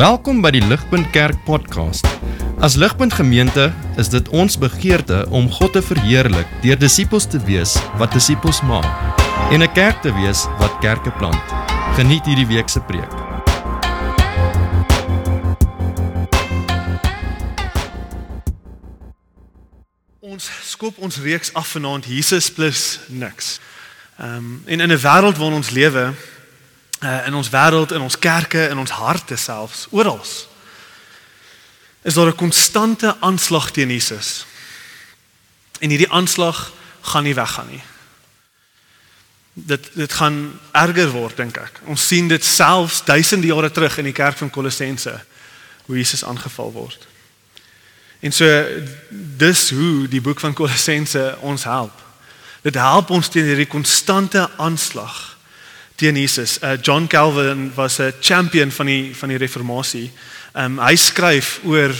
Welkom by die Ligpunt Kerk podcast. As Ligpunt Gemeente is dit ons begeerte om God te verheerlik deur disippels te wees wat disippels maak en 'n kerk te wees wat kerke plant. Geniet hierdie week se preek. Ons skop ons reeks af vanaand Jesus plus niks. Ehm um, en in 'n wêreld waarin ons lewe, uh, in ons wêreld, in ons kerke, in ons harte selfs, oral. Is daar 'n konstante aanslag teen Jesus. En hierdie aanslag gaan nie weggaan nie. Dit dit gaan erger word dink ek. Ons sien dit selfs duisende jare terug in die kerk van Kolossense hoe Jesus aangeval word. En so dis hoe die boek van Kolossense ons help. Dit help ons teen hierdie konstante aanslag teen Jesus. Uh, John Calvin was 'n champion van die van die reformatie. Um hy skryf oor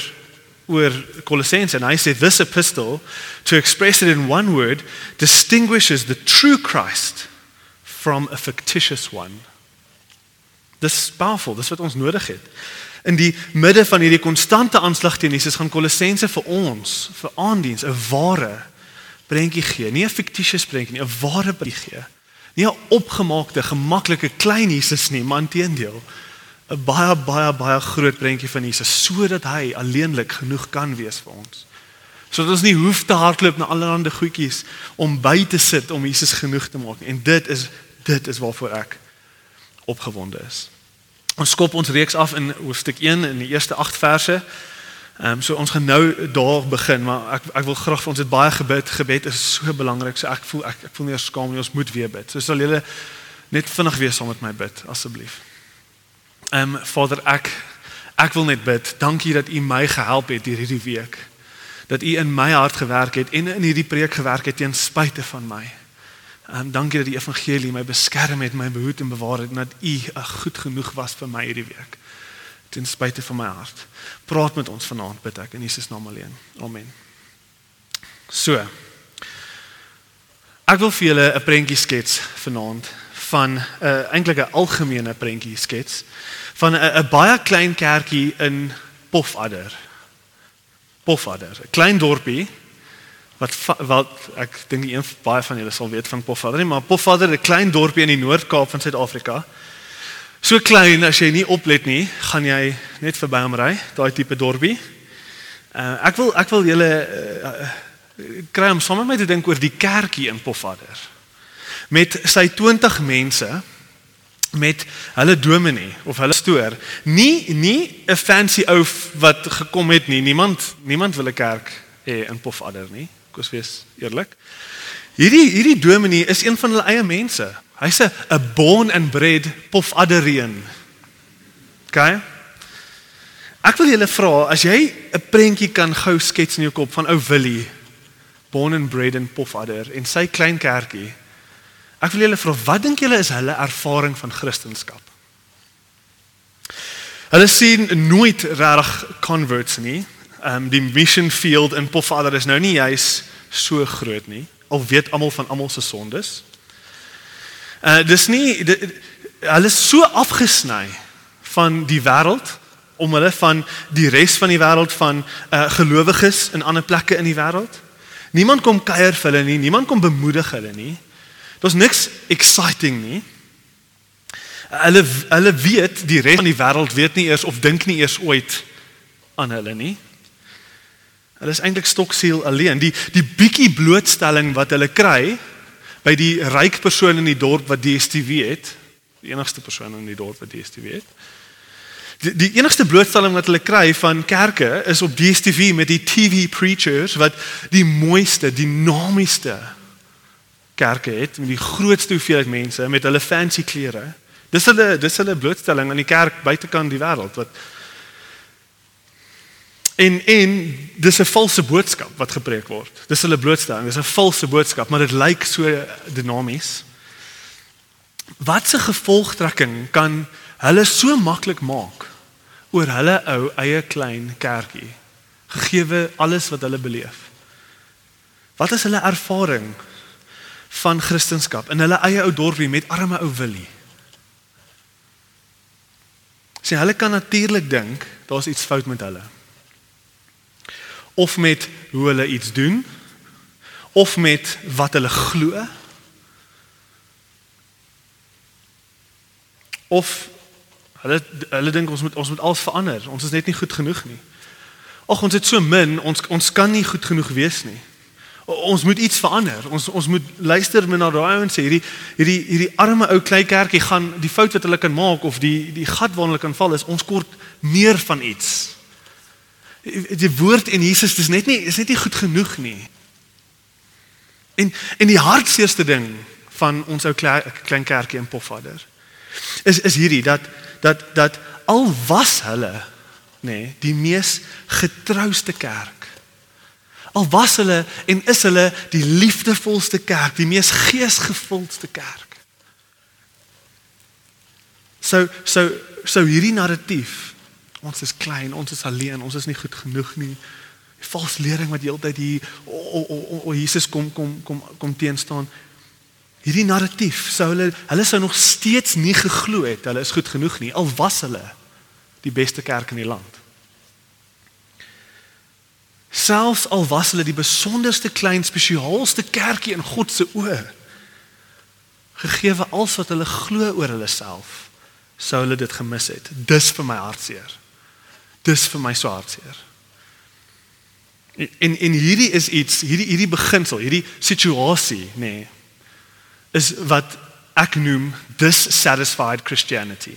oor Kolossense en hy sê this epistle to express it in one word distinguishes the true Christ from a fictitious one. Dis powerful, dis wat ons nodig het. In die midde van hierdie konstante aanslag teen Jesus gaan Kolossense vir ons, vir aandiens, 'n ware prentjie gee, nie 'n fictitious prentjie nie, 'n ware prentjie gee nie 'n opgemaakte, gemaklike klein Jesus nie, maar inteendeel 'n baie baie baie groot prentjie van Jesus sodat hy alleenlik genoeg kan wees vir ons. Sodat ons nie hoef te hardloop na allerlei goedjies om by te sit om Jesus genoeg te maak nie. En dit is dit is waarvoor ek opgewonde is. Ons skop ons reeks af in hoofstuk 1 in die eerste 8 verse. Ehm um, so ons gaan nou daar begin, maar ek ek wil graag vir ons dit baie gebid. Gebed is so belangrik. So ek voel ek ek voel nie skaam nie. Ons moet weer bid. So sal julle net vinnig wees saam met my bid asseblief. Ehm um, Vader, ek ek wil net bid. Dankie dat U my gehelp het hierdie week. Dat U in my hart gewerk het en in hierdie preek gewerk het ten spyte van my. Ehm um, dankie dat die evangelie my beskerm het, my behoed en bewaar het en dat U goed genoeg was vir my hierdie week ten spyte van my hart. Praat met ons vanaand bid ek in Jesus naam alleen. Amen. So. Ek wil vir julle 'n prentjie skets vanaand van 'n uh, eintlik 'n algemene prentjie skets van 'n baie klein kerkie in Pofadder. Pofadder, 'n klein dorpie wat wat ek dink een baie van julle sal weet van Pofadder, maar Pofadder, 'n klein dorpie in die Noord-Kaap van Suid-Afrika. So klein as jy nie oplet nie, gaan jy net verby hom ry, daai tipe dorpie. Uh, ek wil ek wil julle uh, kry om saam met my te dink oor die kerkie in Pofadder. Met sy 20 mense met hulle dominee of hulle stoor. Nie nie 'n fancy ou wat gekom het nie. Niemand niemand wil 'n kerk hê in Pofadder nie. Ek was wees eerlik. Hierdie hierdie dominee is een van hulle eie mense. Hy's 'n born and bred Pofadderien. OK? Ek wil julle vra as jy 'n prentjie kan gou skets in jou kop van ou Willie, born and bred in Pofadder en sy klein kerkie. Ek wil julle vra wat dink julle is hulle ervaring van Christendom? Hulle sien nooit reg converts nie. Ehm um, die mission field in Pofadder is nou nie juis so groot nie. Al weet almal van almal se sondes. Uh dis nie dit, hulle is so afgesny van die wêreld om hulle van die res van die wêreld van uh gelowiges in ander plekke in die wêreld. Niemand kom kuier vir hulle nie, niemand kom bemoedig hulle nie. Daar's niks exciting nie. Hulle hulle weet die res van die wêreld weet nie eers of dink nie eers ooit aan hulle nie. Hulle is eintlik stoksiel alleen. Die die bietjie blootstelling wat hulle kry by die ryk persoon in die dorp wat DStv het, die enigste persoon in die dorp wat DStv het. Die, die enigste blootstelling wat hulle kry van kerke is op DStv met die TV preachers wat die mooiste, dinamieste kerke het met die grootste hoeveelheid mense met hulle fancy klere. Dis hulle dis hulle blootstelling aan die kerk buitekant die wêreld wat En en dis 'n valse boodskap wat gepreek word. Dis hulle blootstelling, dis 'n valse boodskap, maar dit lyk so dinamies. Wat se gevolgtrekking kan hulle so maklik maak oor hulle ou eie klein kerkie gegee alles wat hulle beleef? Wat is hulle ervaring van Christendom in hulle eie ou dorpie met arme ou Willie? Sien, hulle kan natuurlik dink daar's iets fout met hulle. Of met hoe hulle iets doen, of met wat hulle glo. Of hulle hulle dink ons moet ons moet alles verander. Ons is net nie goed genoeg nie. Ag ons het so min, ons ons kan nie goed genoeg wees nie. Ons moet iets verander. Ons ons moet luister na daai ouens sê hierdie hierdie hierdie arme ou klein kerkie gaan die fout wat hulle kan maak of die die gat waarna hulle kan val is ons kort meer van iets. Die woord en Jesus dis net nie is net nie goed genoeg nie. En en die hartseerste ding van ons ou klein kerkie in Pofadder is is hierdie dat dat dat al was hulle nê nee, die mees getrouste kerk al was hulle en is hulle die liefdevolste kerk die mees geesgevuldste kerk sou sou sou hierdie narratief ons is klein ons is alleen ons is nie goed genoeg nie. Die valse lering wat heeltyd hier o oh, oh, oh, oh, Jesus kom kom kom kom teen staan. Hierdie narratief sou hulle hulle sou nog steeds nie geglo het hulle is goed genoeg nie al was hulle die beste kerk in die land. Selfs al was hulle die besonderste klein spesiaalste kerkie in God se oë gegee als wat hulle glo oor hulle self sou hulle dit gemis het. Dis vir my hartseer dis vir my so hartseer en en hierdie is iets hierdie hierdie beginsel hierdie situasie nê nee, is wat ek noem dissatisfied christianity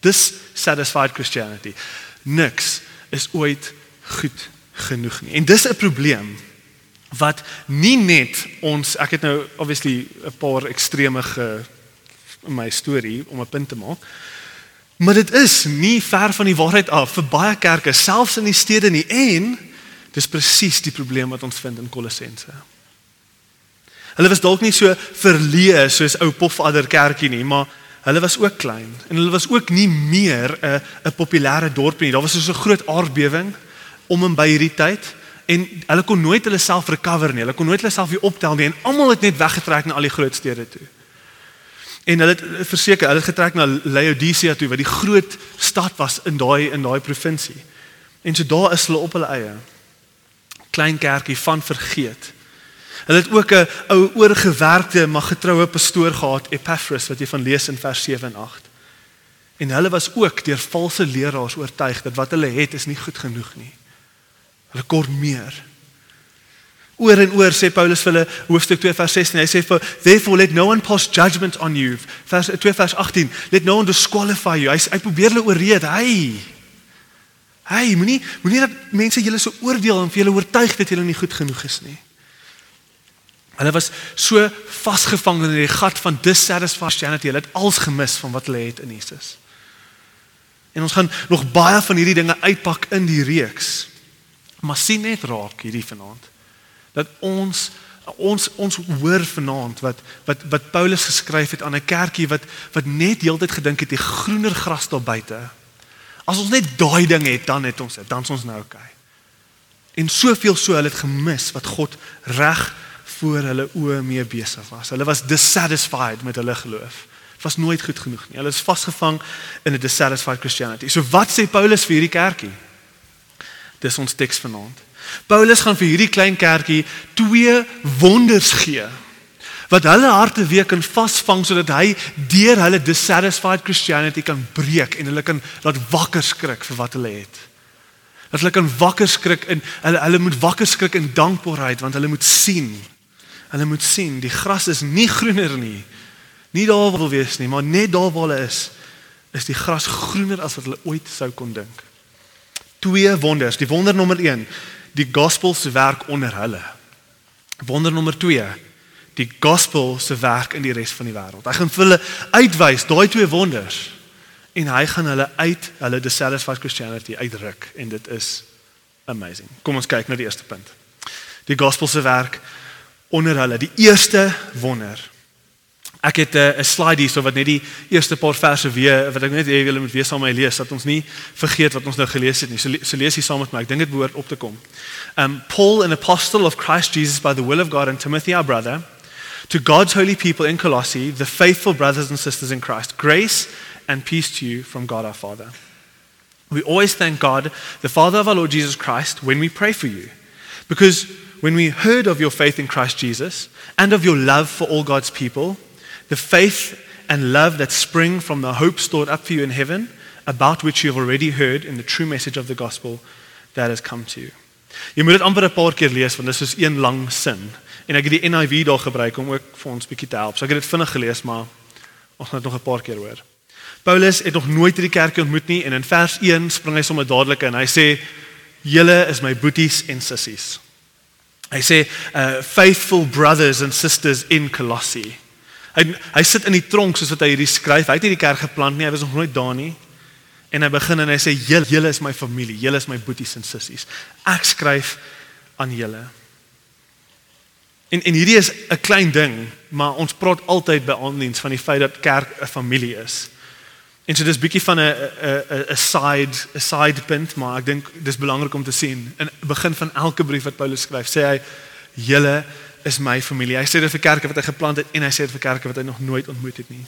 dissatisfied christianity niks is ooit goed genoeg nie. En dis 'n probleem wat nie net ons ek het nou obviously 'n paar extreme ge in my storie om 'n punt te maak. Maar dit is nie ver van die waarheid af vir baie kerke selfs in die stede nie en dis presies die probleem wat ons vind in Kolossense. Hulle was dalk nie so verleë soos ou Pofadder kerkie nie, maar hulle was ook klein en hulle was ook nie meer 'n 'n populêre dorp nie. Daar was so 'n groot aardbewing om en by hierdie tyd en hulle kon nooit hulle self recover nie. Hulle kon nooit hulle self weer optel nie en almal het net weggetrek na al die groot stede toe. En hulle het verseker, hulle het getrek na Laodicea toe wat die groot stad was in daai in daai provinsie. En so daar is hulle op hulle eie. Klein kerkie van vergeet. Hulle het ook 'n ou oorgewerkte maar getroue pastoor gehad, Epaphras wat jy van lees in vers 7 en 8. En hulle was ook deur valse leraars oortuig dat wat hulle het is nie goed genoeg nie. Hulle kort meer. Oor en oor sê Paulus vir hulle hoofstuk 2 vers 16 hy sê for therefore let no one pass judgment on you. Vers 2 vers 18 let no one disqualify you. Hy hy probeer hulle oorreed hy hy moenie moenie dat mense julle so oordeel en vir julle oortuig dat julle nie goed genoeg is nie. Hulle was so vasgevang in die gat van dissatisfied Christianity. Hulle het alles gemis van wat hulle het in Jesus. En ons gaan nog baie van hierdie dinge uitpak in die reeks. Maar sien net raak hierdie vanaand dat ons ons ons hoor vanaand wat wat wat Paulus geskryf het aan 'n kerkie wat wat net heeltyd gedink het die groener gras daar buite. As ons net daai ding het, dan het ons dit, dan is ons nou okay. En soveel so hulle het gemis wat God reg voor hulle oë mee besig was. Hulle was dissatisfied met hulle geloof. Dit was nooit goed genoeg nie. Hulle is vasgevang in 'n dissatisfied Christianity. So wat sê Paulus vir hierdie kerkie? Dis ons teks vanaand. Paulus gaan vir hierdie klein kerkie twee wonders gee wat hulle harte weer kan vasvang sodat hy deur hulle dissatisfied Christianity kan breek en hulle kan laat wakker skrik vir wat hulle het. Dat hulle kan wakker skrik in hulle hulle moet wakker skrik in dankbaarheid want hulle moet sien. Hulle moet sien die gras is nie groener nie. Nie daar wil wees nie, maar net daar waar hulle is is die gras groener as wat hulle ooit sou kon dink twee wonders. Die wonder nommer 1, die gospel se werk onder hulle. Wonder nommer 2, die gospel se werk in die res van die wêreld. Hy gaan hulle uitwys daai twee wonders en hy gaan hulle uit hulle dissatisfied Christianity uitruk en dit is amazing. Kom ons kyk na die eerste punt. Die gospel se werk onder hulle. Die eerste wonder Ek het eh, 'n uh, slide hierso wat net die eerste paar verse weer wat ek net hê julle moet weer saam met my lees dat ons nie vergeet wat ons nou gelees het nie. So, so lees hier saam met my. Ek dink dit behoort op te kom. Um Paul an apostle of Christ Jesus by the will of God and Timothy our brother to God's holy people in Colossae, the faithful brothers and sisters in Christ. Grace and peace to you from God our Father. We always thank God, the Father of our Lord Jesus Christ, when we pray for you. Because when we heard of your faith in Christ Jesus and of your love for all God's people, the faith and love that spring from the hope stored up for you in heaven, about which you have already heard in the true message of the gospel that has come to you. Jy moet dit amper 'n paar keer lees want dit is soos een lang sin. En ek het die NIV daar gebruik om ook vir ons bietjie te help. So ek het dit vinnig gelees, maar ons gaan dit nog 'n paar keer hoor. Paulus het nog nooit hierdie kerk ontmoet nie en in vers 1 spring hy sommer dadelik in. Hy sê: "Julle is my boeties en sissies." Hy sê, uh, "Faithful brothers and sisters in Colossae." Hy hy sit in die tronk soos wat hy hierdie skryf. Hy het nie die kerk geplant nie. Hy was nog nooit daar nie. En hy begin en hy sê julle julle is my familie, julle is my boeties en sissies. Ek skryf aan julle. En en hierdie is 'n klein ding, maar ons praat altyd by aandiens van die feit dat kerk 'n familie is. En so dis bietjie van 'n 'n 'n side 'n side punt, maar ek dink dis belangrik om te sien. In begin van elke brief wat Paulus skryf, sê hy julle is my familie. Hy sê dit vir kerke wat hy geplant het en hy sê dit vir kerke wat hy nog nooit ontmoet het nie.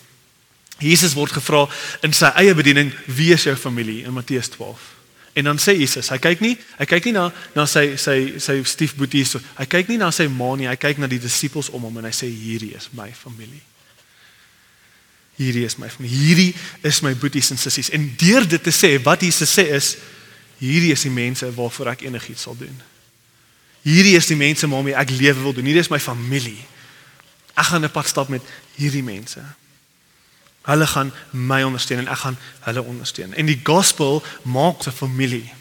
Jesus word gevra in sy eie bediening, wie is jou familie in Matteus 12? En dan sê Jesus, hy kyk nie, hy kyk nie na na sy sy sy stiefboeties, hy kyk nie na sy ma nie, hy kyk na die disippels om hom en hy sê hierdie is my familie. Hierdie is my familie. Hierdie is my boeties en sissies. En deur dit te sê, wat Jesus sê is hierdie is die mense waarvoor ek enigiets sal doen. Hierdie is die mense waarmee ek lewe wil doen. Hierdie is my familie. Ek gaan 'n pad stap met hierdie mense. Hulle gaan my ondersteun en ek gaan hulle ondersteun. En die gospel maak 'n familie.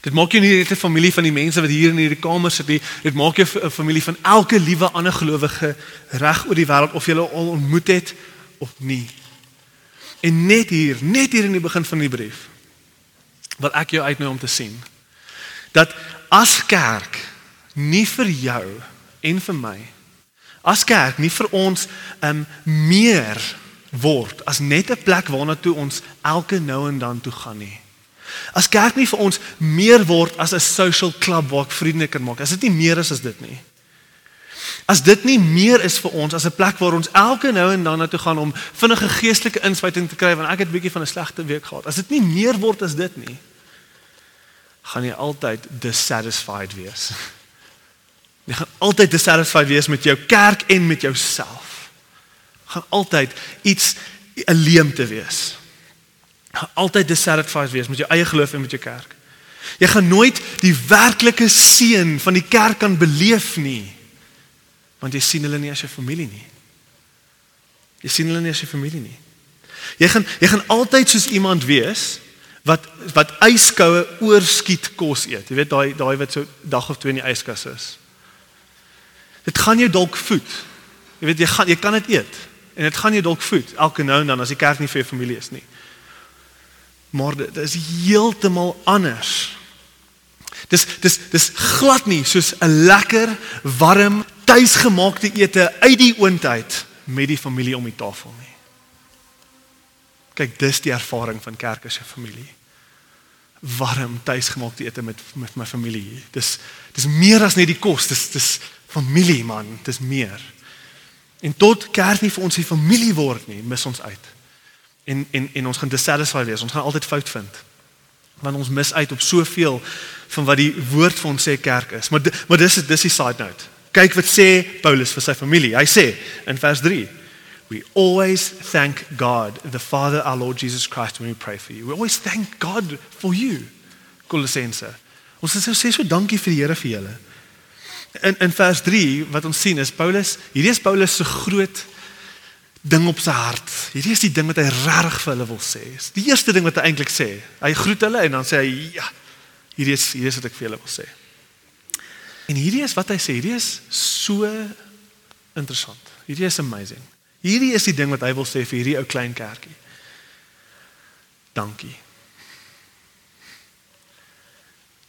Dit maak jou nie net 'n familie van die mense wat hier in hierdie kamer sit nie. Dit maak jou 'n familie van elke liewe ander gelowige reg oor die wêreld of jy hulle al ontmoet het of nie. En net hier, net hier in die begin van die brief wil ek jou uitnooi om te sien dat as kerk nie vir jou en vir my as kerk nie vir ons um meer word as net 'n plek waarna toe ons elke nou en dan toe gaan nie. As kerk nie vir ons meer word as 'n social club waar ek vriende kan maak. As dit nie meer is as dit nie. As dit nie meer is vir ons as 'n plek waar ons elke nou en dan na toe gaan om vinnige geestelike inspuiting te kry want ek het 'n bietjie van 'n slegte week gehad. As dit nie meer word as dit nie, gaan jy altyd dissatisfied wees. Jy gaan altyd dissatisfied wees met jou kerk en met jouself. Gaan altyd iets 'n leemte wees altyd dissatisfied wees met jou eie geloof en met jou kerk. Jy gaan nooit die werklike seën van die kerk kan beleef nie. Want jy sien hulle nie as jou familie nie. Jy sien hulle nie as jou familie nie. Jy gaan jy gaan altyd soos iemand wees wat wat yskoue oorskiet kos eet. Jy weet daai daai wat so dag of twee in die yskas is. Dit gaan jou dalk voed. Jy weet jy gaan jy kan dit eet en dit gaan jou dalk voed elke nou en dan as die kerk nie vir jou familie is nie maar dit is heeltemal anders. Dis dis dis glad nie soos 'n lekker, warm, tuisgemaakte ete uit die oond uit met die familie om die tafel nie. Kyk, dis die ervaring van kerk as 'n familie. Warm, tuisgemaakte ete met met my familie. Dis dis meer as net die kos, dis dis familie man, dis meer. En tot kerk nie vir ons die familie word nie, mis ons uit en en en ons gaan dissatisfied wees. Ons gaan altyd fout vind. Want ons mis uit op soveel van wat die woord vir ons sê kerk is. Maar maar dis dis die side note. Kyk wat sê Paulus vir sy familie. Hy sê in vers 3 We always thank God, the Father our Lord Jesus Christ when we pray for you. We always thank God for you. Colossense. Ons sê so, so dankie vir die Here vir julle. In in vers 3 wat ons sien is Paulus, hierdie is Paulus se groot ding op sy hart. Hierdie is die ding wat hy regtig vir hulle wil sê. Die eerste ding wat hy eintlik sê. Hy groet hulle en dan sê hy ja, hierdie is hierdie is wat ek vir julle wil sê. En hierdie is wat hy sê, hierdie is so interessant. Hierdie is amazing. Hierdie is die ding wat hy wil sê vir hierdie ou klein kerkie. Dankie.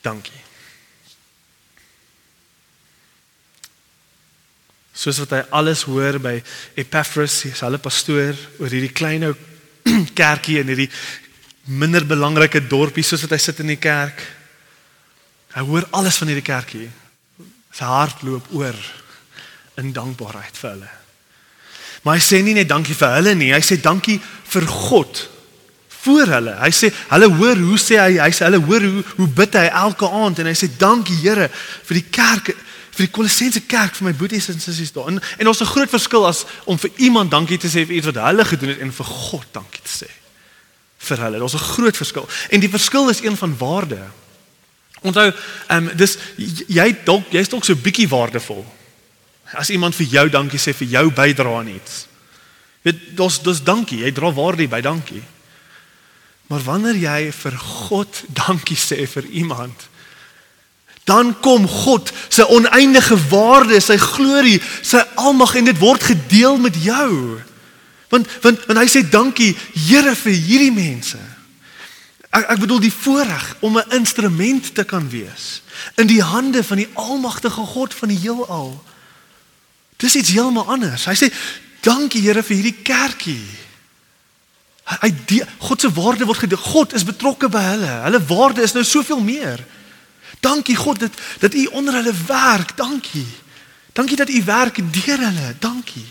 Dankie. soos wat hy alles hoor by Epaphras, hulle pastoor oor hierdie klein ou kerkie in hierdie minder belangrike dorpie soos wat hy sit in die kerk. Hy hoor alles van hierdie kerkie. Sy hart loop oor in dankbaarheid vir hulle. Maar hy sê nie net dankie vir hulle nie, hy sê dankie vir God voor hulle. Hy sê hulle hoor hoe sê hy hy sê hulle hoor hoe hoe bid hy elke aand en hy sê dankie Here vir die kerk vir die Kolossense kerk vir my boeties en sissies daar. En, en ons 'n groot verskil as om vir iemand dankie te sê vir iets wat hulle gedoen het en vir God dankie te sê vir hulle. Daar's 'n groot verskil. En die verskil is een van waarde. Onthou, ehm um, dis jy dalk jy's dalk so bietjie waardevol. As iemand vir jou dankie sê vir jou bydrae aan iets. Dit dis dis dankie, jy dra waarde by dankie. Maar wanneer jy vir God dankie sê vir iemand, dan kom God se oneindige waarde, sy glorie, sy almag en dit word gedeel met jou. Want want want hy sê dankie Here vir hierdie mense. Ek ek bedoel die voorreg om 'n instrument te kan wees in die hande van die almagtige God van die heelal. Dis iets heeltemal anders. Hy sê dankie Here vir hierdie kerkie. Hy, hy die, God se waarde word gedeel. God is betrokke by hulle. Hulle waarde is nou soveel meer. Dankie God dat dat U onder hulle werk. Dankie. Dankie dat U werk deur hulle. Dankie.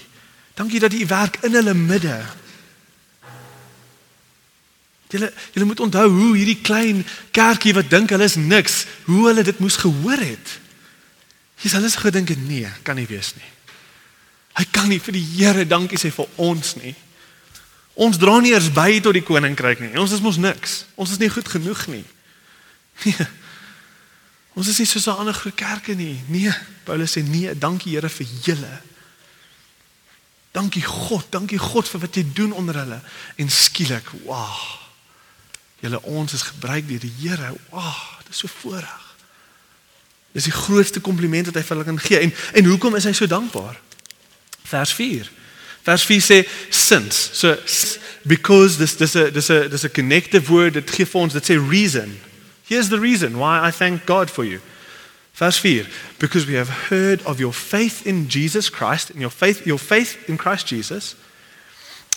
Dankie dat U werk in hulle midde. Julle julle moet onthou hoe hierdie klein kerkie wat dink hulle is niks, hoe hulle dit moes gehoor het. Jesus hulle het gedink nee, kan nie wees nie. Hy kan nie vir die Here dankie sê vir ons nie. Ons dra nie eers by tot die koninkryk nie. Ons is mos niks. Ons is nie goed genoeg nie. Nee. Ons is nie soos 'n ander groot kerke nie. Nee, Paulus sê nee, dankie Here vir julle. Dankie God, dankie God vir wat jy doen onder hulle. En skielik, wow. Julle ons is gebruik deur die Here. Wow, dit is so voorreg. Dis die grootste kompliment wat hy vir hulle kan gee. En en hoekom is hy so dankbaar? Vers 4. Vers 4 sê since. So because this this a this a this a connective word that gee ons dit sê reason. Here's the reason why I thank God for you. Verse 4 because we have heard of your faith in Jesus Christ and your faith your faith in Christ Jesus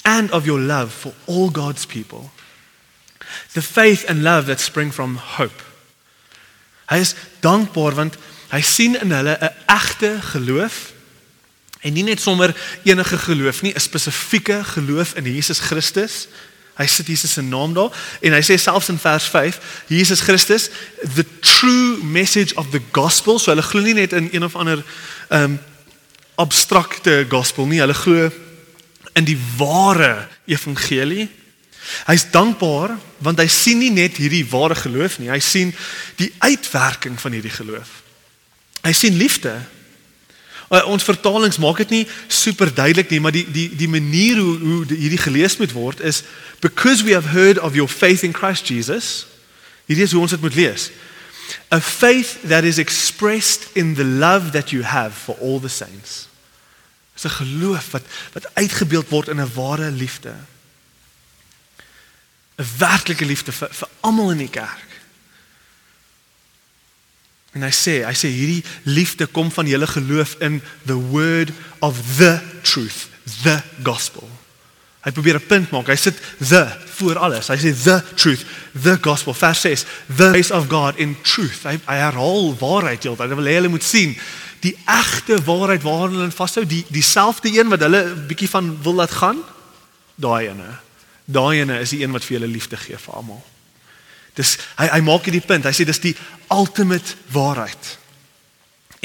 and of your love for all God's people. The faith and love that spring from hope. Hy is dankbaar want hy sien in hulle 'n egte geloof en nie net sommer enige geloof nie, 'n spesifieke geloof in Jesus Christus. Hy sit Jesus se naam daar en hy sê selfs in vers 5 Jesus Christus the true message of the gospel. So hulle glo nie net in een of ander um abstrakte gospel nie. Hulle glo in die ware evangelie. Hy's dankbaar want hy sien nie net hierdie ware geloof nie. Hy sien die uitwerking van hierdie geloof. Hy sien liefde Uh, ons vertalings maak dit nie super duidelik nie, maar die die die manier hoe hoe hierdie gelees moet word is because we have heard of your faith in Christ Jesus. Hierdie is hoe ons dit moet lees. A faith that is expressed in the love that you have for all the saints. Dis 'n geloof wat wat uitgebeeld word in 'n ware liefde. 'n Werklike liefde vir vir almal in die kerk. En hy sê, hy sê hierdie liefde kom van julle geloof in the word of the truth, the gospel. Hy probeer 'n punt maak. Hy sit the voor alles. Hy sê the truth, the gospel. Vers 6, the grace of God in truth. Hy, hy herhaal waarheid heeltyd. Hy wil hê hulle moet sien die egte waarheid waaraan hulle vashou, die dieselfde een wat hulle 'n bietjie van wil laat gaan. Daai ene. Daai ene is die een wat vir julle liefde gee vir almal. Dis hy hy maak hierdie punt. Hy sê dis die ultimate waarheid.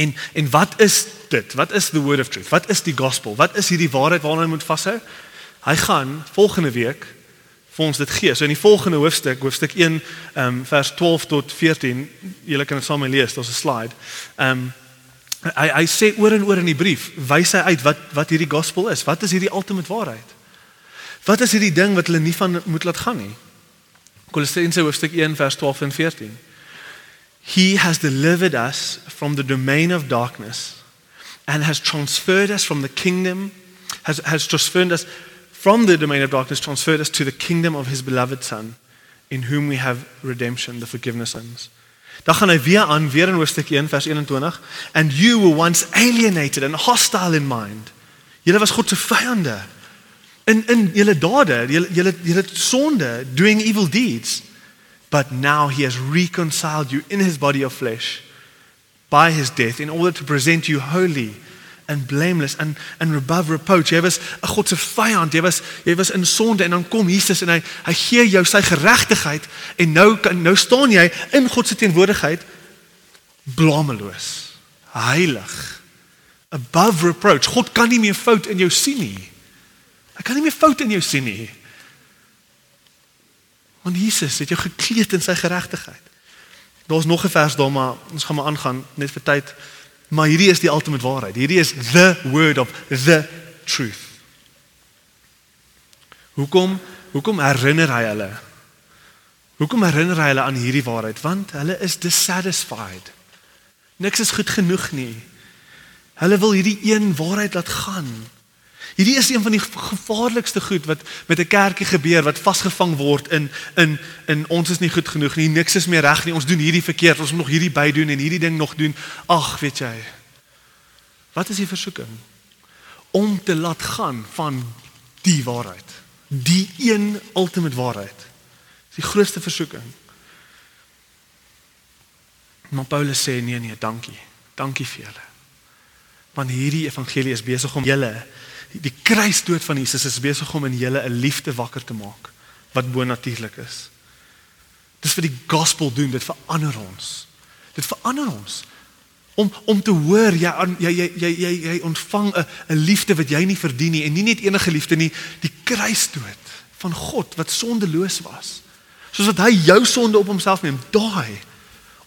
En en wat is dit? Wat is the word of truth? Wat is die gospel? Wat is hierdie waarheid waarna jy moet vashou? Hy gaan volgende week vir ons dit gee. So in die volgende hoofstuk, hoofstuk 1, ehm um, vers 12 tot 14, julle kan dit saam lees, daar's 'n slide. Ehm um, hy hy sê oor en oor in die brief, wys hy uit wat wat hierdie gospel is. Wat is hierdie ultimate waarheid? Wat is hierdie ding wat hulle nie van moet laat gaan nie? Kolossense hoofstuk 1 vers 12 en 14. He has delivered us from the domain of darkness and has transferred us from the kingdom has has transferred us from the domain of darkness transferred us to the kingdom of his beloved son in whom we have redemption the forgiveness of sins. Dan gaan hy weer aan weer in hoofstuk 1 vers 21 and you were once alienated and hostile in mind. Julle was God se vyande in in julle dade, julle julle julle sonde, doing evil deeds. But now he has reconciled you in his body of flesh by his death in order to present you holy and blameless and and above reproach. Jy was 'n God se vyand. Jy was jy was in sonde en dan kom Jesus en hy hy gee jou sy geregtigheid en nou kan nou staan jy in God se teenwoordigheid blameloos, heilig, above reproach. God kan nie meer fout in jou sien nie. Hy kan nie meer fout in jou sien nie. Want Jesus het jou gekleed in sy geregtigheid. Daar's nog 'n vers daar maar ons gaan maar aangaan net vir tyd. Maar hierdie is die ultimate waarheid. Hierdie is the word of the truth. Hoekom hoekom herinner hy hulle? Hoekom herinner hy hulle aan hierdie waarheid? Want hulle is dissatisfied. Niks is goed genoeg nie. Hulle wil hierdie een waarheid laat gaan. Hierdie is een van die gevaarlikste goed wat met 'n kerkie gebeur wat vasgevang word in in in ons is nie goed genoeg nie, niks is meer reg nie, ons doen hierdie verkeerd, ons moet nog hierdie by doen en hierdie ding nog doen. Ag, weet jy. Wat is die versoeking? Om te laat gaan van die waarheid. Die een ultimate waarheid. Dis die grootste versoeking. Maar Paulus sê nee nee, dankie. Dankie vir julle. Want hierdie evangelie is besig om julle die, die kruisdood van Jesus is besig om in julle 'n liefde wakker te maak wat bonatuurlik is. Dis vir die gospel doen, dit verander ons. Dit verander ons om om te hoor jy jy jy jy jy, jy ontvang 'n 'n liefde wat jy nie verdien nie en nie net enige liefde nie, die kruisdood van God wat sondeloos was. Soos wat hy jou sonde op homself neem, daai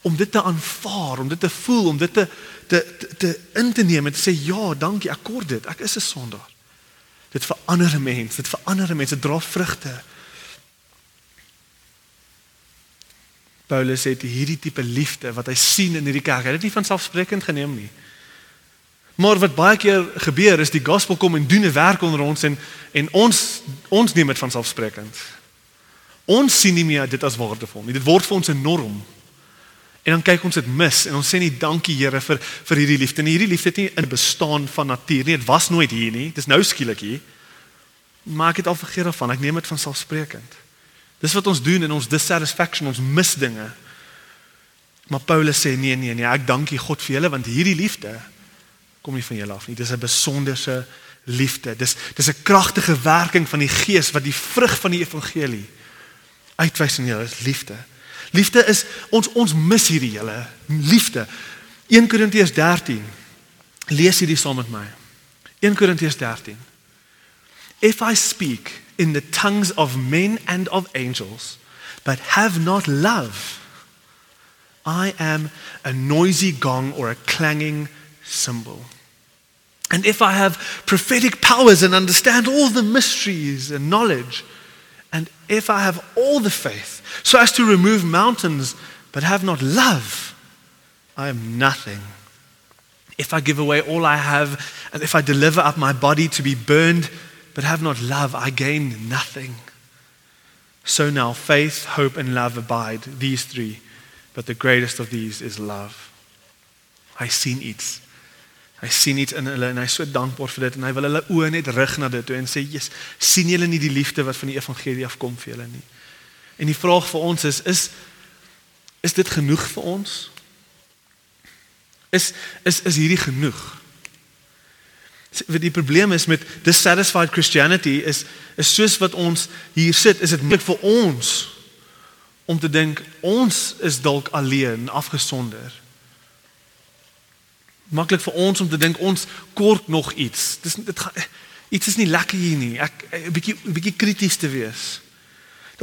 om dit te aanvaar, om dit te voel, om dit te te te, te in te neem en te sê ja, dankie, ek kort dit. Ek is 'n sondaar. Dit verander 'n mens, dit verander 'n mens, dit dra vrugte. Paulus het hierdie tipe liefde wat hy sien in hierdie kerk. Hy het dit nie van selfsprekend geneem nie. Maar wat baie keer gebeur is die gospel kom en doen 'n werk onder ons en en ons ons neem dit van selfsprekend. Ons sien nie meer dit as waardevol nie. Dit word vir ons 'n norm. En dan kyk ons dit mis en ons sê nie dankie Here vir vir hierdie liefde nie. Hierdie liefde het nie in bestaan van natuur nie. Dit was nooit hier nie. Dit is nou skielik hier. Maar ek het al vergeet daarvan. Ek neem dit van selfsprekend. Dis wat ons doen in ons dissatisfaction, ons mis dinge. Maar Paulus sê nee nee nee, ek dankie God vir julle want hierdie liefde kom nie van julle af nie. Dis 'n besonderse liefde. Dis dis 'n kragtige werking van die Gees wat die vrug van die evangelie uitwys in julle liefde. Liefde is ons ons mis hierdie hele liefde. 1 Korintiërs 13. Lees hierdie saam met my. 1 Korintiërs 13. If I speak in the tongues of men and of angels, but have not love, I am a noisy gong or a clanging cymbal. And if I have prophetic powers and understand all the mysteries and knowledge, and if I have all the faith so as to remove mountains, but have not love, I am nothing. If I give away all I have, and if I deliver up my body to be burned, but have not love, I gain nothing. So now faith, hope, and love abide, these three, but the greatest of these is love. Hy sien iets. Hy sien iets in hulle en hy's so dankbaar vir dit en hy wil hulle oë net rig na dit toe en sê, "Jesus, sien julle nie die liefde wat van die evangelie afkom vir julle nie?" En die vraag vir ons is is is dit genoeg vir ons? Is is is hierdie genoeg? Die probleem is met dissatisfied Christianity is is soos wat ons hier sit, is dit moeilik vir ons om te dink ons is dalk alleen, afgesonder. Maklik vir ons om te dink ons kort nog iets. Dis dit gaan iets is nie lekker hier nie. Ek 'n bietjie 'n bietjie krities te wees.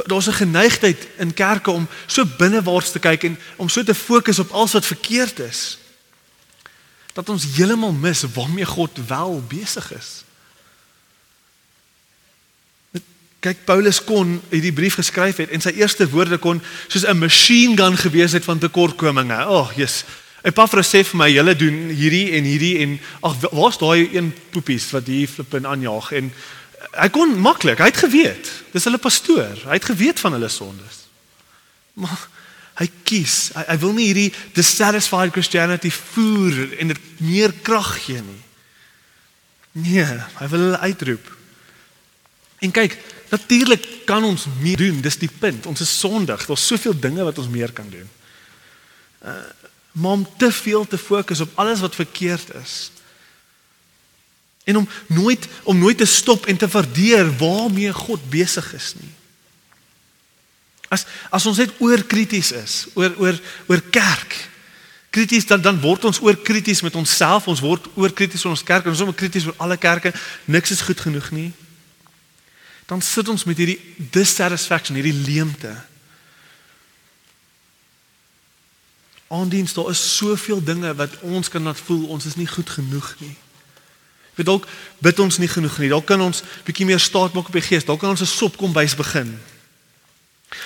Daar's 'n geneigtheid in kerke om so binnewaarts te kyk en om so te fokus op alles wat verkeerd is dat ons heeltemal mis waarmee God wel besig is. Kyk Paulus kon hierdie brief geskryf het en sy eerste woorde kon soos 'n machine gun gewees het van tekortkominge. Ag, oh, Jesus. Epafras sê vir my, julle doen hierdie en hierdie en ag, waar's daai een poepies wat hier flip en aanjaag en hy kon maklik, hy het geweet. Dis hulle pastoor. Hy het geweet van hulle sondes. Maar Hy kies. Hy, hy wil nie hierdie dissatisfied Christianity voer en dit meer krag gee nie. Nee, hy wil hulle uitroep. En kyk, natuurlik kan ons meer doen. Dis die punt. Ons is sondig. Daar's soveel dinge wat ons meer kan doen. Uh maar om te veel te fokus op alles wat verkeerd is. En om nooit om nooit te stop en te waardeer waarmee God besig is nie. As as ons net oor krities is, oor oor oor kerk. Krities dan dan word ons oor krities met onsself, ons word oor krities oor ons kerk, ons is sommer krities oor alle kerke. Niks is goed genoeg nie. Dan sit ons met hierdie dissatisfaction, hierdie leemte. Aandiens daar is soveel dinge wat ons kan laat voel ons is nie goed genoeg nie. Weet dalk bid ons nie genoeg nie. Dalk kan ons bietjie meer staat maak op die gees. Dalk kan ons 'n sopkombuis begin.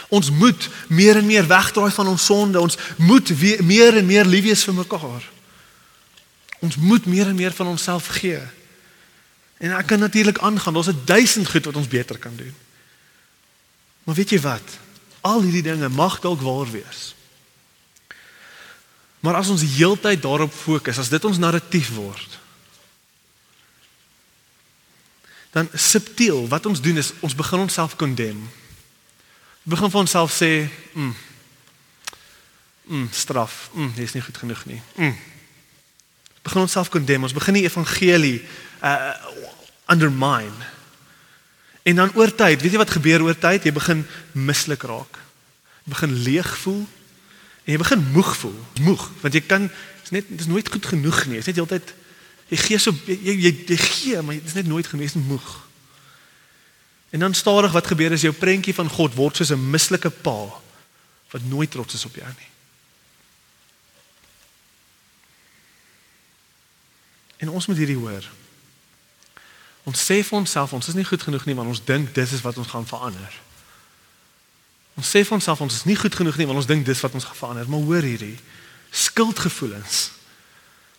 Ons moet meer en meer wegdraai van ons sonde. Ons moet weer, meer en meer lief wees vir mekaar. Ons moet meer en meer van onsself gee. En ek kan natuurlik aangaan. Daar's 'n duisend goed wat ons beter kan doen. Maar weet jy wat? Al hierdie dinge mag dalk waar wees. Maar as ons heeltyd daarop fokus, as dit ons narratief word, dan subtiel wat ons doen is ons begin onsself condemn. Ons begin vir onsself sê, mm, mm, straf, mm, dit is nie goed genoeg nie. Mm. Begin onsself condemn, ons begin die evangelie uh undermine. En dan oor tyd, weet jy wat gebeur oor tyd? Jy begin mislik raak. Jy begin leeg voel En jy begin moeg voel, moeg, want jy kan is net dis nooit goed genoeg nie. Dit is net heeltyd jy gee so jy jy, jy gee, maar dit is net nooit genoeg, jy's moeg. En dan stadig wat gebeur is jou prentjie van God word soos 'n mislike pa wat nooit trots is op jou nie. En ons moet hierdie hoor. Ons sê vir onsself ons is nie goed genoeg nie want ons dink dis is wat ons gaan verander. Ons sê vir onsself ons is nie goed genoeg nie want ons dink dis wat ons gaan verander, maar hoor hierdie skuldgevoelens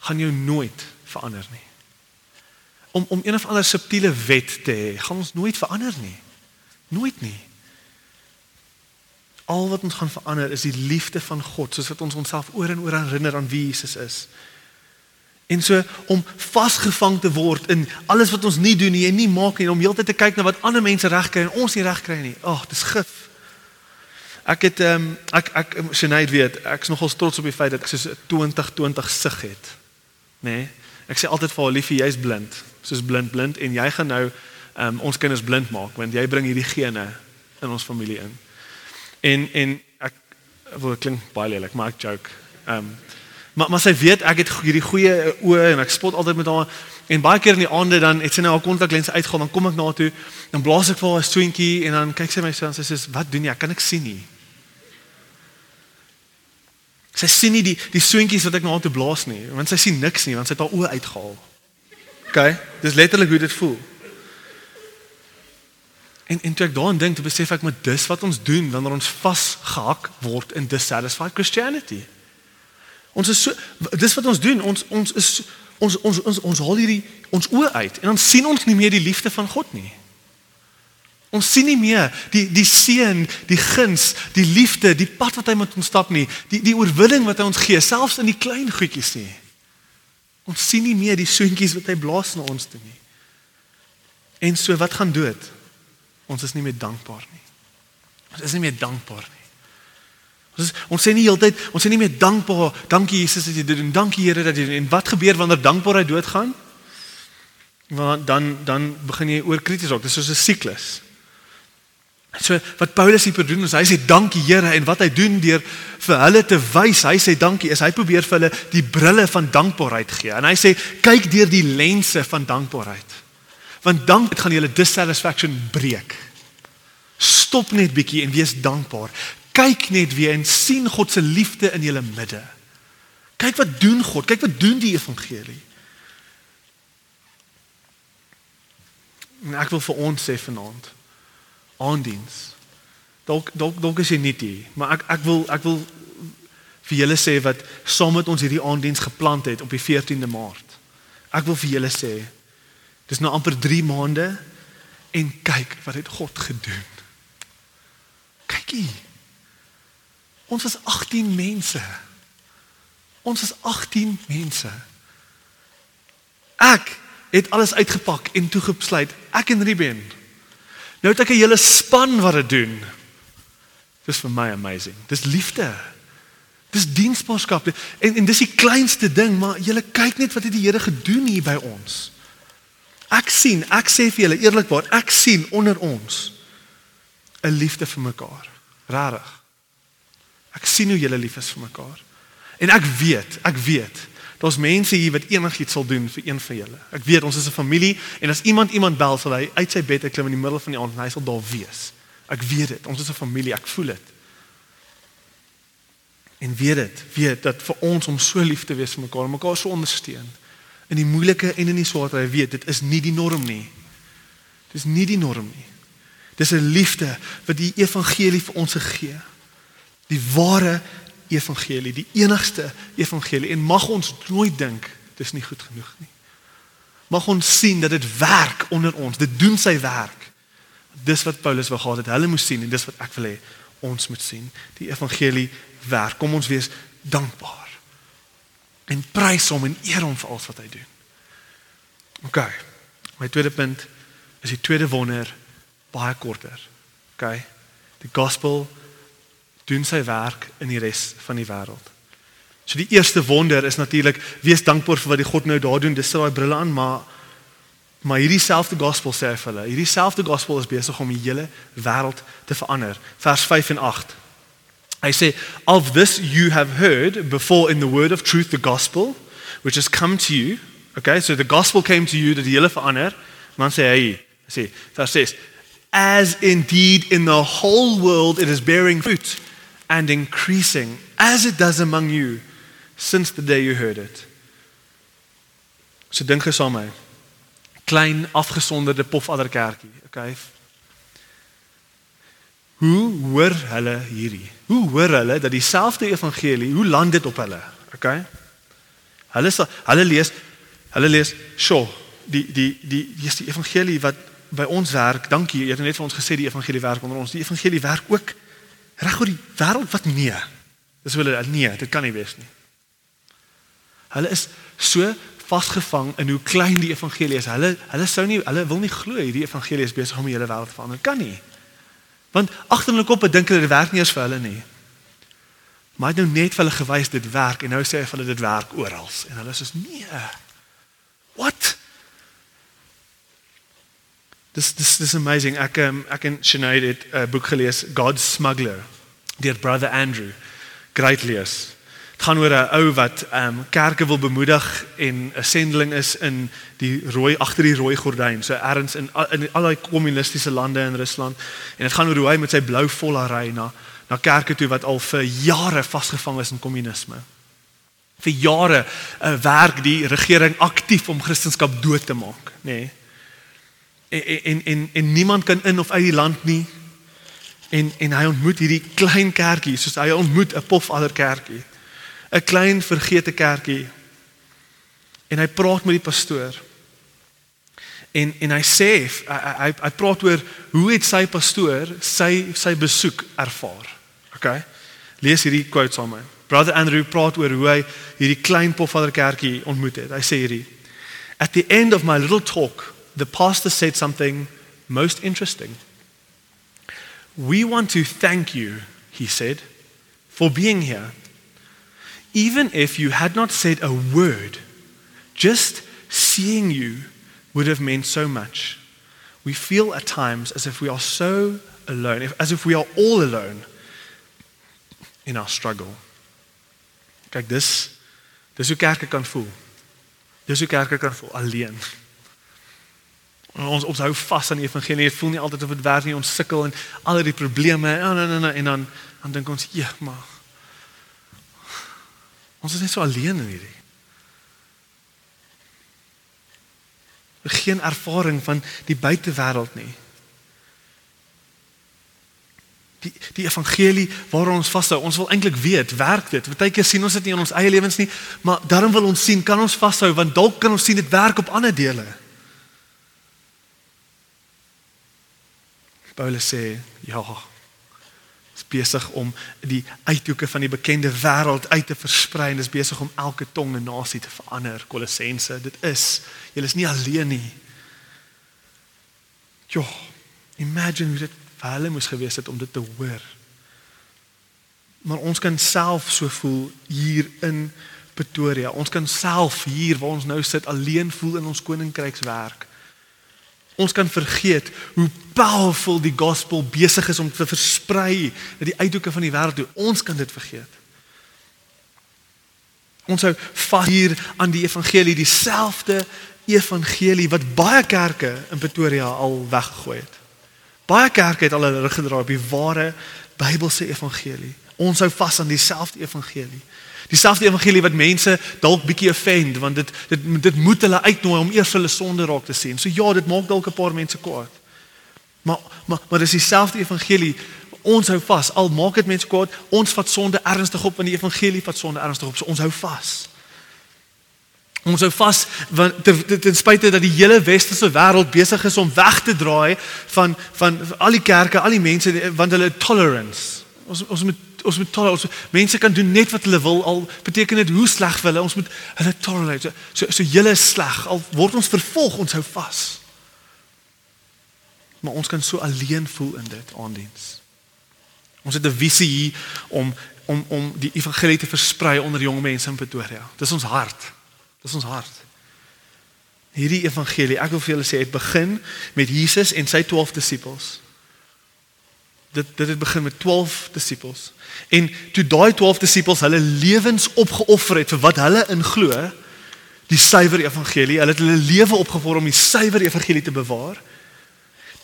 gaan jou nooit verander nie. Om om een of ander subtiele wet te hê, gaan ons nooit verander nie. Nooit nie. Al wat ons gaan verander is die liefde van God, soos wat ons onsself oor en oor herinner aan wie Jesus is. En so om vasgevang te word in alles wat ons nie doen nie en nie maak nie, om heeltyd te kyk na wat ander mense regkry en ons nie regkry nie. Ag, oh, dis gif. Ek het ehm um, ek ek Sinead weet, ek's nogal trots op die feit dat ek so 2020 sig het. Nê? Nee? Ek sê altyd vir haar liefie, jy's blind. Soos blind blind en jy gaan nou ehm um, ons kinders blind maak want jy bring hierdie gene in ons familie in. En en ek wil klink baie lelik, maar ek joke. Ehm um, maar maar sy weet ek het hierdie goeie oë en ek spot altyd met haar En baie keer in die aande dan het sy nou haar kontaklense uitgehaal, dan kom ek na toe, dan blaas ek vir haar 'n swentjie en dan kyk sy my so en sy sê, "Wat doen jy? Kan ek sien nie?" Sy sien nie die die swentjies wat ek na haar toe blaas nie, want sy sien niks nie, want sy het haar oë uitgehaal. OK, dis letterlik hoe dit voel. En en toe ek daaraan dink, toe besef ek met dis wat ons doen wanneer ons vasgehak word in dissatisfied Christianity. Ons is so dis wat ons doen, ons ons is ons ons ons ons haal hierdie ons oë uit en dan sien ons nie meer die liefde van God nie. Ons sien nie meer die die seën, die guns, die liefde, die pad wat hy met ons stap nie, die die oorwinning wat hy ons gee, selfs in die klein goedjies nie. Ons sien nie meer die soentjies wat hy blaas na ons toe nie. En so wat gaan dood? Ons is nie meer dankbaar nie. Ons is nie meer dankbaar nie. Ons is, ons sê nie heeltyd, ons sê nie meer dankbaar, dankie Jesus dat jy dit doen, dankie Here dat jy en wat gebeur wanneer dankbaarheid doodgaan? Want dan dan begin jy oor krities raak. Dit is soos 'n siklus. So wat Paulus hier doen is hy sê dankie Here en wat hy doen deur vir hulle te wys, hy sê dankie is hy probeer vir hulle die brille van dankbaarheid gee. En hy sê kyk deur die lense van dankbaarheid. Want dank dit gaan julle dissatisfaction breek. Stop net bietjie en wees dankbaar. Kyk net weer en sien God se liefde in julle midde. Kyk wat doen God? Kyk wat doen die evangelie? En ek wil vir ons sê vanaand aandiens. Dalk dalk dalk is jy nie hier, maar ek ek wil ek wil vir julle sê wat saam met ons hierdie aandiens geplant het op die 14de Maart. Ek wil vir julle sê dis nou amper 3 maande en kyk wat het God gedoen. Kykie. Ons was 18 mense. Ons was 18 mense. Ek het alles uitgepak en toegesluit. Ek en Ruben. Nou het ek 'n hele span wat dit doen. Dis vir my amazing. Dis liefde. Dis diensbaarskap. En en dis die kleinste ding, maar jy kyk net wat het die Here gedoen hier by ons. Ek sien, ek sê vir julle eerlikwaar, ek sien onder ons 'n liefde vir mekaar. Rarig. Ek sien hoe julle lief is vir mekaar. En ek weet, ek weet, daar's mense hier wat enigiets sal doen vir een van julle. Ek weet ons is 'n familie en as iemand iemand bel, sal hy uit sy bed klim in die middel van die aand en hy sal daar wees. Ek weet dit. Ons is 'n familie. Ek voel dit. En weet dit, weet dat vir ons om so lief te wees vir mekaar, mekaar so ondersteun in die moeilike en in die swaar tye, weet dit is nie die norm nie. Dit is nie die norm nie. Dis 'n liefde wat die evangelie vir ons gegee. Die ware evangelie, die enigste evangelie en mag ons nooit dink dis nie goed genoeg nie. Mag ons sien dat dit werk onder ons. Dit doen sy werk. Dis wat Paulus wou gehad het. Hulle moes sien en dis wat ek wil hê ons moet sien. Die evangelie werk. Kom ons wees dankbaar. En prys hom en eer hom vir alles wat hy doen. OK. My tweede punt is die tweede wonder baie korter. OK. Die gospel doen sy werk in die res van die wêreld. So die eerste wonder is natuurlik wees dankbaar vir wat die God nou daar doen. Dis daai brille aan, maar maar hierdie selfde gospel sê vir hulle, hierdie selfde gospel is besig om die hele wêreld te verander. Vers 5 en 8. Hy sê of this you have heard before in the word of truth the gospel which has come to you. Okay, so the gospel came to you dat die hele verander. Man sê hy sê vers 6 as indeed in the whole world it is bearing fruit and increasing as it does among you since the day you heard it. So dink gesaam my. Klein afgesonderde pofadder kerkie, okay? Hoe hoor hulle hierdie? Hoe hoor hulle dat dieselfde evangelie, hoe land dit op hulle? Okay? Hulle sal hulle lees hulle lees, "Sjoe, die die die die is die evangelie wat by ons werk. Dankie, jy het net vir ons gesê die evangelie werk onder ons. Die evangelie werk ook reg oor die wêreld wat nee. Dis hulle nee, dit kan nie wees nie. Hulle is so vasgevang in hoe klein die evangelie is. Hulle hulle sou nie hulle wil nie glo hierdie evangelie is besig om die hele wêreld te verander. Kan nie. Want agter hulle koppe dink hulle dit werk nie eens vir hulle nie. Maar hy het nou net vir hulle gewys dit werk en nou sê hy vir hulle dit werk oral en hulle sê nee. Dis dis dis amazing. Ek um, ek en Sinead het 'n uh, boek gelees, God's Smuggler, deur Brother Andrew. Great lees. Dit gaan oor 'n ou wat ehm um, kerke wil bemoedig en 'n sendeling is in die rooi agter die rooi gordyn, so ergens in in al daai kommunistiese lande in Rusland. En dit gaan oor hoe hy met sy blou volary na na kerke toe wat al vir jare vasgevang is in kommunisme. Vir jare uh, werk die regering aktief om Christendom dood te maak, nê. Nee en en en en niemand kan in of uit die land nie. En en hy ontmoet hierdie klein kerkie, soos hy ontmoet 'n pofaller kerkie. 'n Klein vergete kerkie. En hy praat met die pastoor. En en hy sê hy hy, hy praat oor hoe het sy pastoor sy sy besoek ervaar. OK. Lees hierdie quote saam met my. Brother Andrew praat oor hoe hy hierdie klein pofaller kerkie ontmoet het. Hy sê hierdie At the end of my little talk the pastor said something most interesting. We want to thank you, he said, for being here. Even if you had not said a word, just seeing you would have meant so much. We feel at times as if we are so alone, as if we are all alone in our struggle. Kyk, dis dis hoe kerke kan voel. Dis hoe kerke kan voel alleen. Ons ons hou vas aan die evangelie. Dit voel nie altyd of dit werk nie. Ons sukkel en al die probleme en en en en dan dan dink ons, "Ja, maar ons is net so alleen in hierdie." Geen ervaring van die buitewêreld nie. Die die evangelie waaraan ons vashou, ons wil eintlik weet, werk dit? Partykeer sien ons dit nie in ons eie lewens nie, maar daarom wil ons sien, kan ons vashou want dalk kan ons sien dit werk op ander dele. Paulus sê ja is besig om die uithoeke van die bekende wêreld uit te versprei en is besig om elke tong en nasie te verander. Kolossense dit is julle is nie alleen nie. Jo imagine hoe dit vir hulle moes gewees het om dit te hoor. Maar ons kan self so voel hier in Pretoria. Ons kan self hier waar ons nou sit alleen voel in ons koninkrykswerk Ons kan vergeet hoe powerful die gospel besig is om te versprei na die uithoeke van die wêreld toe. Ons kan dit vergeet. Ons hou vas hier aan die evangelie, dieselfde evangelie wat baie kerke in Pretoria al weggegooi het. Baie kerke het al hulle rug gedraai op die ware Bybelse evangelie. Ons hou vas aan dieselfde evangelie. Dieselfde evangelie wat mense dalk bietjie offend want dit dit dit moet hulle uitnooi om eers hulle sonde raak te sien. So ja, dit maak dalk 'n paar mense kwaad. Maar maar maar dis dieselfde evangelie. Ons hou vas. Al maak dit mense kwaad, ons vat sonde ernstig op want die evangelie vat sonde ernstig op. So ons hou vas. Ons hou vas want ten, ten spyte dat die hele westerse wêreld besig is om weg te draai van van al die kerke, al die mense want hulle tolerance. Ons ons moet ons moet tolerate. Mense kan doen net wat hulle wil al beteken dit hoe sleg hulle. Ons moet hulle tolerate. So so julle is sleg al word ons vervolg, ons hou vas. Maar ons kan so alleen voel in dit aandiens. Ons het 'n visie hier om om om die evangelie te versprei onder jong mense in Pretoria. Dis ons hart. Dis ons hart. Hierdie evangelie, ek wil vir julle sê, het begin met Jesus en sy 12 disippels dit dit het begin met 12 disippels. En toe daai 12 disippels hulle lewens opgeoffer het vir wat hulle in glo, die suiwer evangelie, hulle het hulle lewe opgeoffer om die suiwer evangelie te bewaar.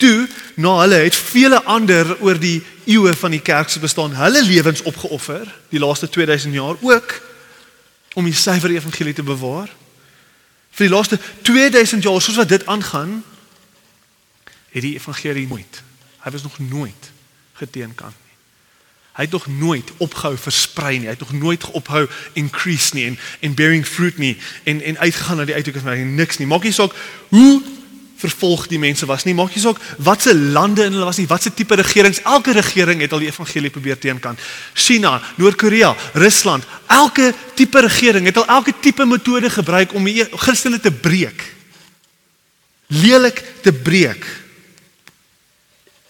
Toe, na hulle het vele ander oor die eeue van die kerk se bestaan hulle lewens opgeoffer, die laaste 2000 jaar ook om die suiwer evangelie te bewaar. Vir die laaste 2000 jaar soos wat dit aangaan, het die evangelie nooit. Hy was nog nooit geteenkant nie. Hy het nog nooit opgehou versprei nie. Hy het nog nooit ophou increase nie en en bearing fruit nie en en uitgegaan na die uithoeke van niks nie. Maak nie saak hoe vervolg die mense was nie. Maak nie saak watse lande in hulle was nie, watse tipe regerings. Elke regering het al die evangelie probeer teenkant. China, Noord-Korea, Rusland, elke tipe regering het al elke tipe metode gebruik om die Christene te breek. Lelik te breek.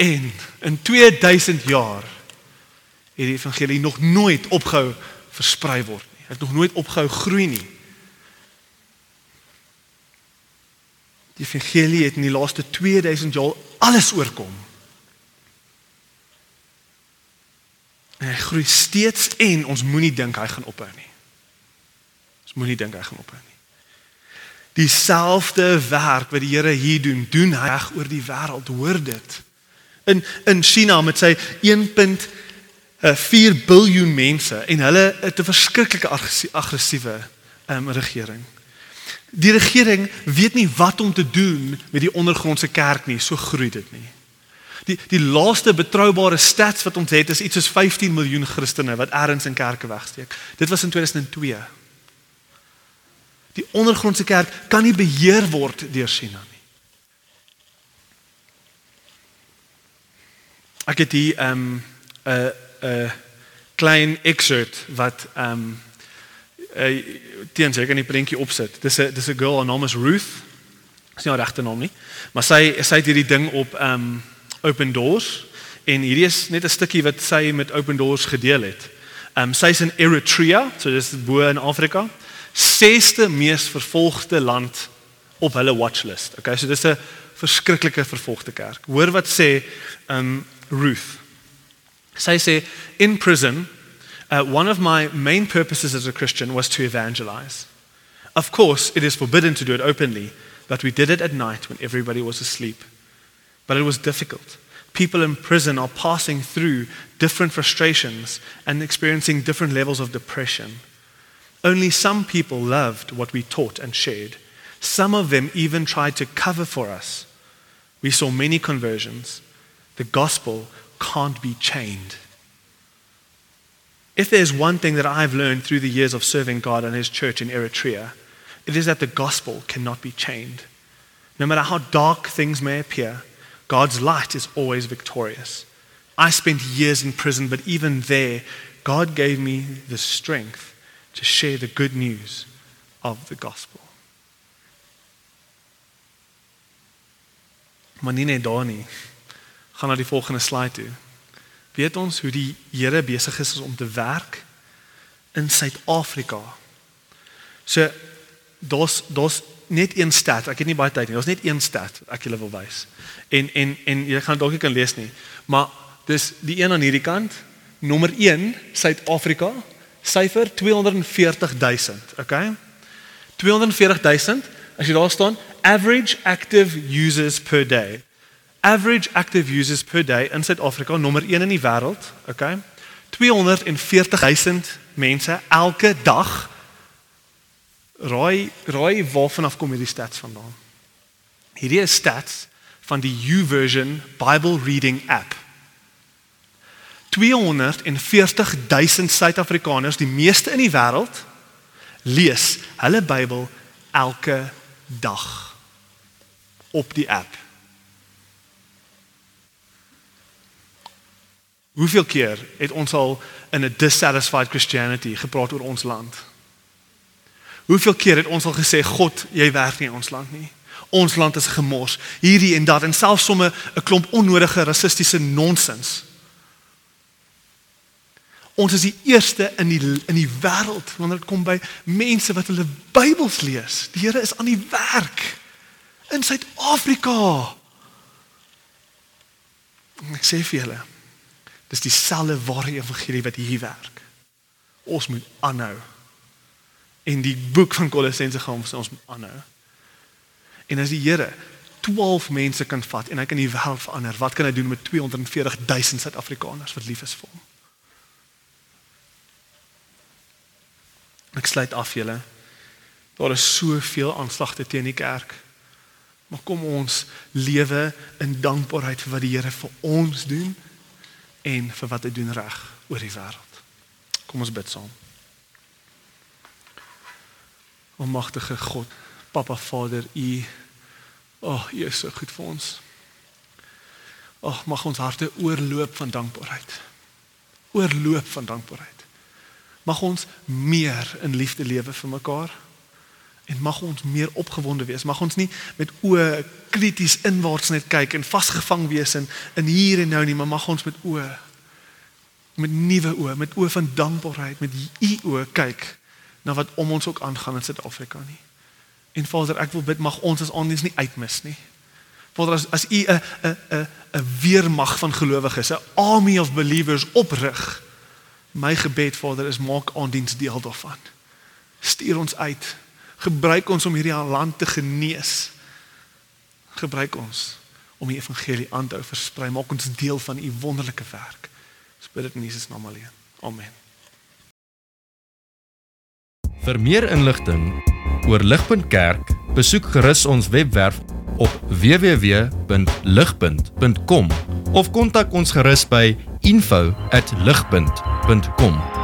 En in 2000 jaar het die evangelie nog nooit opgehou versprei word nie. Het nog nooit opgehou groei nie. Die evangelie het in die laaste 2000 jaar alles oorkom. En hy groei steeds en ons moenie dink hy gaan ophou nie. Ons moenie dink hy gaan ophou nie. Dieselfde werk wat die Here hier doen, doen hy reg oor die wêreld, hoor dit in in China met sy 1.4 eh, biljoen mense en hulle het 'n verskriklike aggressiewe um, regering. Die regering weet nie wat om te doen met die ondergrondse kerk nie, so groei dit nie. Die die laaste betroubare stats wat ons het is iets soos 15 miljoen Christene wat ergens in kerke wegsteek. Dit was in 2002. Die ondergrondse kerk kan nie beheer word deur China nie. Ek het hier 'n um, 'n 'n klein excerpt wat ehm um, uh, teens ek kan die prentjie opsit. Dis 'n dis 'n girl haar naam is Ruth. Dis nie haar regte naam nie, maar sy sy het hierdie ding op ehm um, Open Doors en hierdie is net 'n stukkie wat sy met Open Doors gedeel het. Ehm um, sy's in Eritrea, so dis bo in Afrika. Sesde mees vervolgde land op hulle watchlist. Okay, so dis 'n verskriklike vervolgde kerk. Hoor wat sê ehm um, Ruth. Sy sê in prison, uh, one of my main purposes as a Christian was to evangelize. Of course, it is forbidden to do it openly, but we did it at night when everybody was asleep. But it was difficult. People in prison are passing through different frustrations and experiencing different levels of depression. Only some people loved what we taught and shared. Some of them even tried to cover for us. We saw many conversions. The gospel can't be chained. If there's one thing that I've learned through the years of serving God and His church in Eritrea, it is that the gospel cannot be chained. No matter how dark things may appear, God's light is always victorious. I spent years in prison, but even there, God gave me the strength to share the good news of the gospel. Daar nie gaan na die volgende slide toe. Weet ons hoe die Here besig is om te werk in Suid-Afrika. So daar's daar's net een stat. Ek het nie baie tyd nie. Daar's net een wat ek julle wil wys. En en en jy gaan dalk nie kan lees nie. Maar dis die een aan hierdie kant, nommer 1, Suid-Afrika, syfer 240 000, okay? 240 000, as jy daar staan, average active users per day. Average active users per day in Suid-Afrika, nommer 1 in die wêreld, okay? 240 000 mense elke dag. Raai raai waarvan af kom hierdie stats vandaan? Hierdie is stats van die YouVersion Bible Reading app. 240 000 Suid-Afrikaners, die meeste in die wêreld, lees hulle Bybel elke dag op die app. Hoeveel keer het ons al in 'n dissatisfied Christianity gepraat oor ons land? Hoeveel keer het ons al gesê God, jy werk nie in ons land nie? Ons land is gemors. Hierdie en dat en selfs somme 'n klomp onnodige rassistiese nonsens. Ons is die eerste in die in die wêreld wanneer dit kom by mense wat hulle Bybels lees. Die Here is aan die werk in Suid-Afrika. Ek sê vir julle, dis dieselfde ware evangelie wat hier werk. Ons moet aanhou. En die boek van Kolossense gaan ons ons moet aanhou. En as die Here 12 mense kan vat en hy kan die wêreld verander, wat kan hy doen met 240 000 Suid-Afrikaners wat lief is vir hom? Ek sluit af julle. Daar is soveel aanslagte teen die kerk. Maar kom ons lewe in dankbaarheid vir wat die Here vir ons doen en vir wat hy doen reg oor die wêreld. Kom ons bid saam. Almagtige God, Papa Vader, U O, oh, U is so goed vir ons. Ag, oh, mag ons harte oorloop van dankbaarheid. Oorloop van dankbaarheid. Mag ons meer in liefde lewe vir mekaar en mag ons meer opgewonde wees. Mag ons nie met oë krities inwaarts net kyk en vasgevang wees in in hier en nou nie, maar mag ons met oë met nuwe oë, met oë van dankbaarheid, met u oë kyk na wat om ons ook aangaan in Suid-Afrika nie. En Vader, ek wil bid mag ons as aandiens nie uitmis nie. Vader, as as u 'n 'n 'n 'n weermag van gelowiges, 'n army of believers oprig, my gebed Vader is maak aandiens deel daarvan. Stuur ons uit. Gebruik ons om hierdie land te genees. Gebruik ons om die evangelie aan te versprei. Maak ons deel van u wonderlike werk. Ons bid dit in Jesus naam alleen. Amen. Vir meer inligting oor Ligpunt Kerk, besoek gerus ons webwerf op www.ligpunt.com of kontak ons gerus by info@ligpunt.com